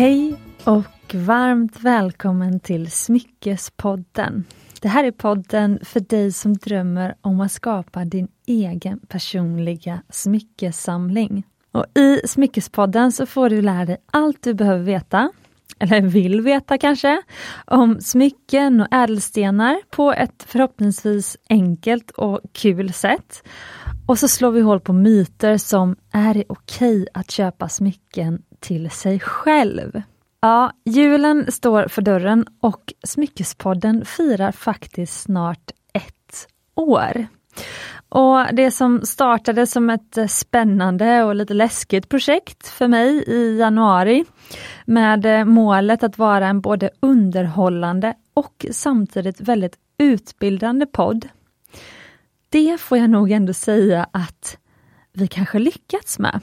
Hej och varmt välkommen till Smyckespodden. Det här är podden för dig som drömmer om att skapa din egen personliga smyckesamling. Och I Smyckespodden så får du lära dig allt du behöver veta, eller vill veta kanske, om smycken och ädelstenar på ett förhoppningsvis enkelt och kul sätt. Och så slår vi hål på myter som är det okej att köpa smycken till sig själv? Ja, julen står för dörren och Smyckespodden firar faktiskt snart ett år. Och Det som startade som ett spännande och lite läskigt projekt för mig i januari med målet att vara en både underhållande och samtidigt väldigt utbildande podd. Det får jag nog ändå säga att vi kanske lyckats med.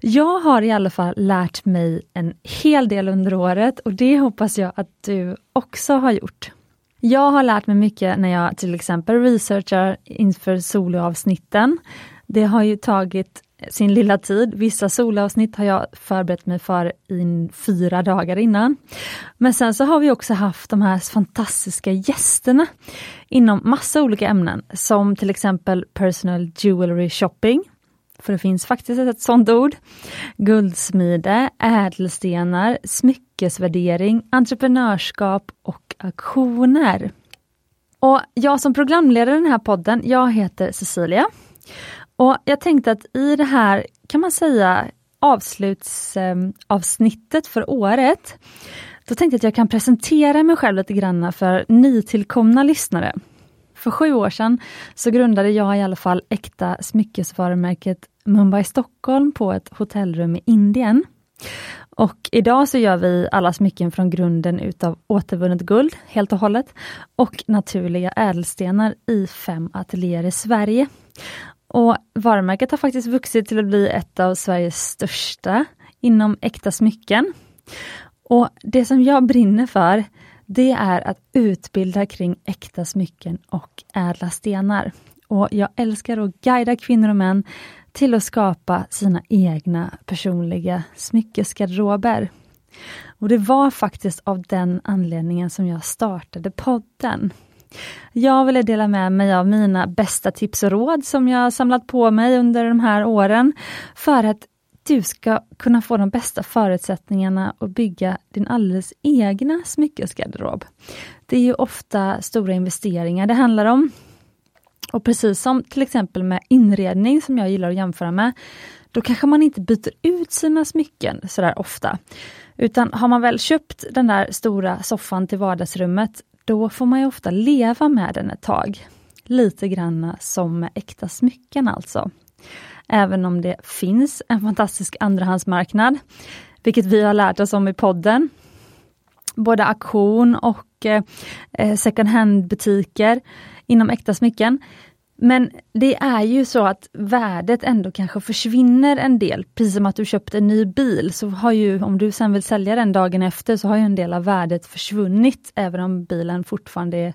Jag har i alla fall lärt mig en hel del under året och det hoppas jag att du också har gjort. Jag har lärt mig mycket när jag till exempel researchar inför soloavsnitten. Det har ju tagit sin lilla tid. Vissa solavsnitt har jag förberett mig för i fyra dagar innan. Men sen så har vi också haft de här fantastiska gästerna inom massa olika ämnen som till exempel personal jewelry shopping, för det finns faktiskt ett sådant ord. Guldsmide, ädelstenar, smyckesvärdering, entreprenörskap och auktioner. Och jag som programledare i den här podden, jag heter Cecilia. Och jag tänkte att i det här, kan man säga, avslutsavsnittet för året, då tänkte jag att jag kan presentera mig själv lite grann för nytillkomna lyssnare. För sju år sedan så grundade jag i alla fall äkta smyckesvarumärket Mumbai Stockholm på ett hotellrum i Indien. Och idag så gör vi alla smycken från grunden utav återvunnet guld helt och hållet och naturliga ädelstenar i fem ateljéer i Sverige. Och varumärket har faktiskt vuxit till att bli ett av Sveriges största inom äkta smycken. Och det som jag brinner för, det är att utbilda kring äkta smycken och ädla stenar. Och jag älskar att guida kvinnor och män till att skapa sina egna personliga smyckesgarderober. Och det var faktiskt av den anledningen som jag startade podden. Jag ville dela med mig av mina bästa tips och råd som jag samlat på mig under de här åren för att du ska kunna få de bästa förutsättningarna att bygga din alldeles egna smyckesgarderob. Det är ju ofta stora investeringar det handlar om. Och precis som till exempel med inredning som jag gillar att jämföra med, då kanske man inte byter ut sina smycken sådär ofta. Utan har man väl köpt den där stora soffan till vardagsrummet, då får man ju ofta leva med den ett tag. Lite grann som med äkta smycken alltså. Även om det finns en fantastisk andrahandsmarknad, vilket vi har lärt oss om i podden. Både auktion och eh, eh, second hand-butiker inom äkta smycken. Men det är ju så att värdet ändå kanske försvinner en del. Precis som att du köpt en ny bil, så har ju, om du sen vill sälja den dagen efter, så har ju en del av värdet försvunnit, även om bilen fortfarande är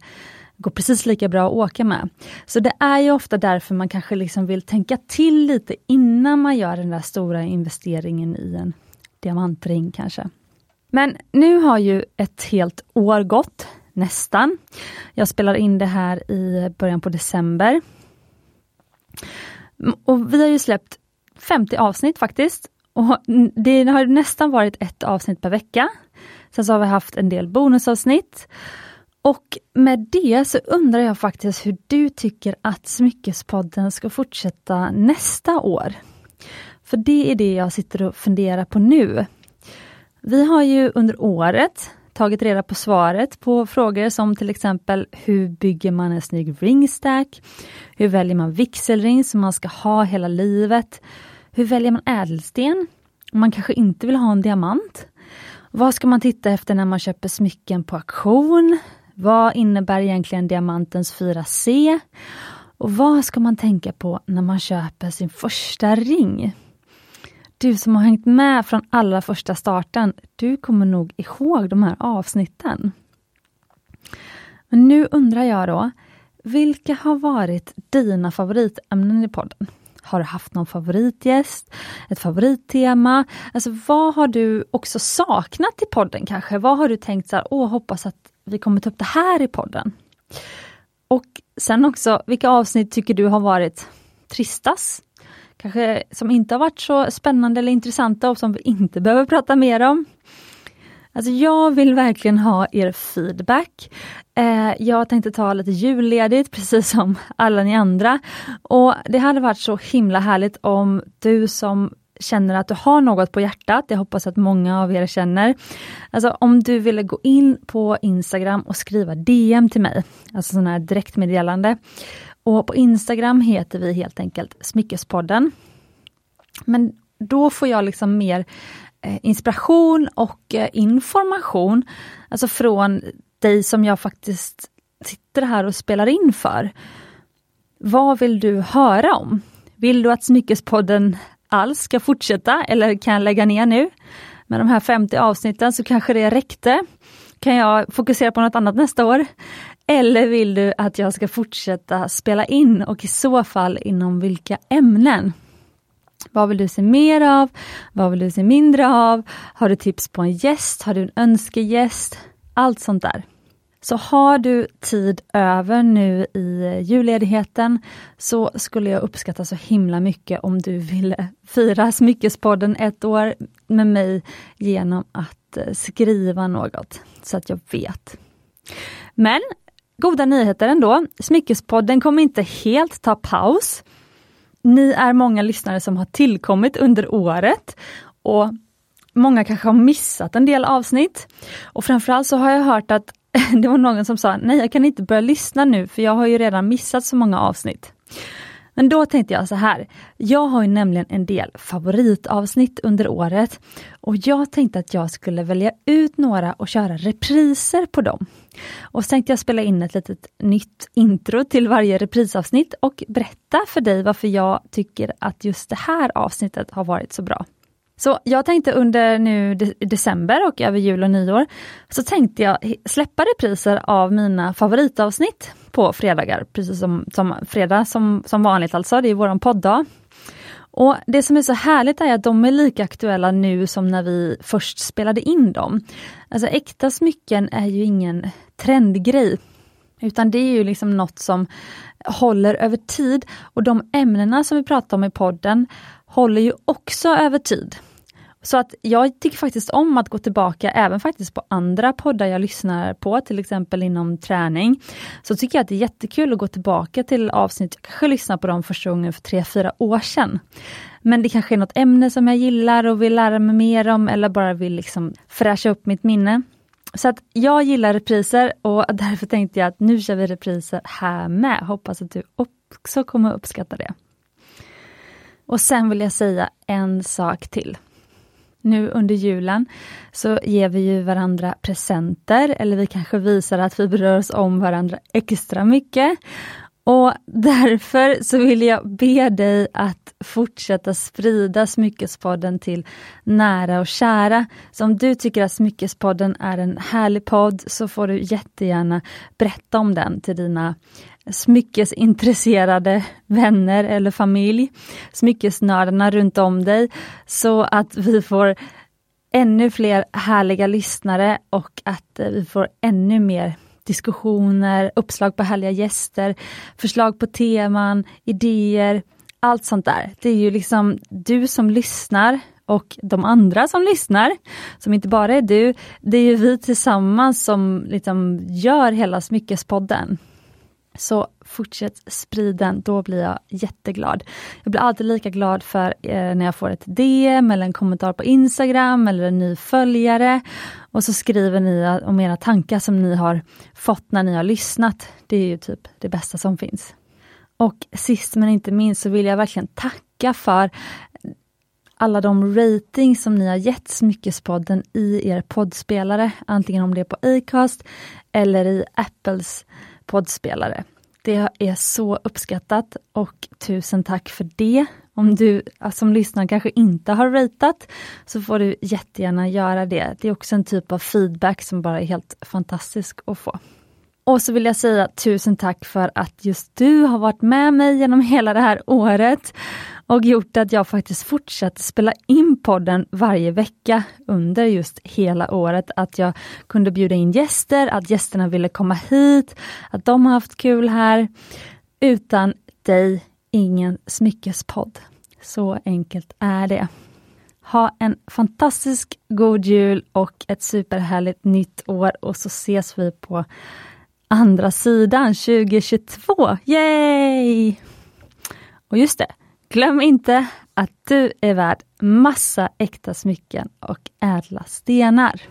går precis lika bra att åka med. Så det är ju ofta därför man kanske liksom vill tänka till lite innan man gör den där stora investeringen i en diamantring kanske. Men nu har ju ett helt år gått, nästan. Jag spelar in det här i början på december. Och vi har ju släppt 50 avsnitt faktiskt. Och det har nästan varit ett avsnitt per vecka. Sen så har vi haft en del bonusavsnitt. Och med det så undrar jag faktiskt hur du tycker att Smyckespodden ska fortsätta nästa år. För det är det jag sitter och funderar på nu. Vi har ju under året tagit reda på svaret på frågor som till exempel hur bygger man en snygg ringstack? Hur väljer man vigselring som man ska ha hela livet? Hur väljer man ädelsten? Man kanske inte vill ha en diamant? Vad ska man titta efter när man köper smycken på auktion? Vad innebär egentligen diamantens 4C? Och vad ska man tänka på när man köper sin första ring? Du som har hängt med från allra första starten, du kommer nog ihåg de här avsnitten. Men nu undrar jag då, vilka har varit dina favoritämnen i podden? Har du haft någon favoritgäst? Ett favorittema? Alltså vad har du också saknat i podden kanske? Vad har du tänkt så här, åh hoppas att vi kommer ta upp det här i podden? Och sen också, vilka avsnitt tycker du har varit tristast? Kanske som inte har varit så spännande eller intressanta och som vi inte behöver prata mer om. Alltså jag vill verkligen ha er feedback. Eh, jag tänkte ta lite julledigt precis som alla ni andra. Och Det hade varit så himla härligt om du som känner att du har något på hjärtat, jag hoppas att många av er känner. Alltså om du ville gå in på Instagram och skriva DM till mig, alltså sådana här direktmeddelande. Och på Instagram heter vi helt enkelt Smyckespodden. Men då får jag liksom mer eh, inspiration och eh, information, alltså från dig som jag faktiskt sitter här och spelar in för. Vad vill du höra om? Vill du att Smyckespodden alls ska fortsätta eller kan jag lägga ner nu? Med de här 50 avsnitten så kanske det räckte. Kan jag fokusera på något annat nästa år? Eller vill du att jag ska fortsätta spela in och i så fall inom vilka ämnen? Vad vill du se mer av? Vad vill du se mindre av? Har du tips på en gäst? Har du en önskegäst? Allt sånt där. Så har du tid över nu i julledigheten så skulle jag uppskatta så himla mycket om du ville fira Smyckespodden ett år med mig genom att eh, skriva något så att jag vet. Men goda nyheter ändå. Smyckespodden kommer inte helt ta paus. Ni är många lyssnare som har tillkommit under året och många kanske har missat en del avsnitt. Och framförallt så har jag hört att det var någon som sa, nej jag kan inte börja lyssna nu för jag har ju redan missat så många avsnitt. Men då tänkte jag så här, jag har ju nämligen en del favoritavsnitt under året och jag tänkte att jag skulle välja ut några och köra repriser på dem. Och så tänkte jag spela in ett litet nytt intro till varje reprisavsnitt och berätta för dig varför jag tycker att just det här avsnittet har varit så bra. Så jag tänkte under nu december och över jul och nyår så tänkte jag släppa repriser av mina favoritavsnitt på fredagar, precis som, som fredag som, som vanligt alltså, det är våran podddag. Och Det som är så härligt är att de är lika aktuella nu som när vi först spelade in dem. Alltså äkta smycken är ju ingen trendgrej, utan det är ju liksom något som håller över tid och de ämnena som vi pratar om i podden håller ju också över tid. Så att jag tycker faktiskt om att gå tillbaka även faktiskt på andra poddar jag lyssnar på, till exempel inom träning. Så tycker jag att det är jättekul att gå tillbaka till avsnitt, jag kanske lyssna på dem första gången för tre fyra år sedan. Men det kanske är något ämne som jag gillar och vill lära mig mer om eller bara vill liksom fräscha upp mitt minne. Så att jag gillar repriser och därför tänkte jag att nu kör vi repriser här med. Hoppas att du också kommer uppskatta det. Och sen vill jag säga en sak till. Nu under julen så ger vi ju varandra presenter eller vi kanske visar att vi bryr oss om varandra extra mycket. Och därför så vill jag be dig att fortsätta sprida Smyckespodden till nära och kära. Så om du tycker att Smyckespodden är en härlig podd så får du jättegärna berätta om den till dina smyckesintresserade vänner eller familj, smyckesnördarna runt om dig, så att vi får ännu fler härliga lyssnare och att vi får ännu mer diskussioner, uppslag på härliga gäster, förslag på teman, idéer, allt sånt där. Det är ju liksom du som lyssnar och de andra som lyssnar, som inte bara är du, det är ju vi tillsammans som liksom gör hela Smyckespodden. Så fortsätt sprida den, då blir jag jätteglad. Jag blir alltid lika glad för eh, när jag får ett DM eller en kommentar på Instagram eller en ny följare. Och så skriver ni om era tankar som ni har fått när ni har lyssnat. Det är ju typ det bästa som finns. Och sist men inte minst så vill jag verkligen tacka för alla de ratings som ni har gett Smyckespodden i er poddspelare, antingen om det är på Acast eller i Apples poddspelare. Det är så uppskattat och tusen tack för det. Om du som lyssnar kanske inte har ratat så får du jättegärna göra det. Det är också en typ av feedback som bara är helt fantastisk att få. Och så vill jag säga tusen tack för att just du har varit med mig genom hela det här året och gjort att jag faktiskt fortsatt spela in podden varje vecka under just hela året. Att jag kunde bjuda in gäster, att gästerna ville komma hit, att de har haft kul här. Utan dig, ingen smyckespodd. Så enkelt är det. Ha en fantastisk god jul och ett superhärligt nytt år och så ses vi på andra sidan 2022. Yay! Och just det, glöm inte att du är värd massa äkta smycken och ädla stenar.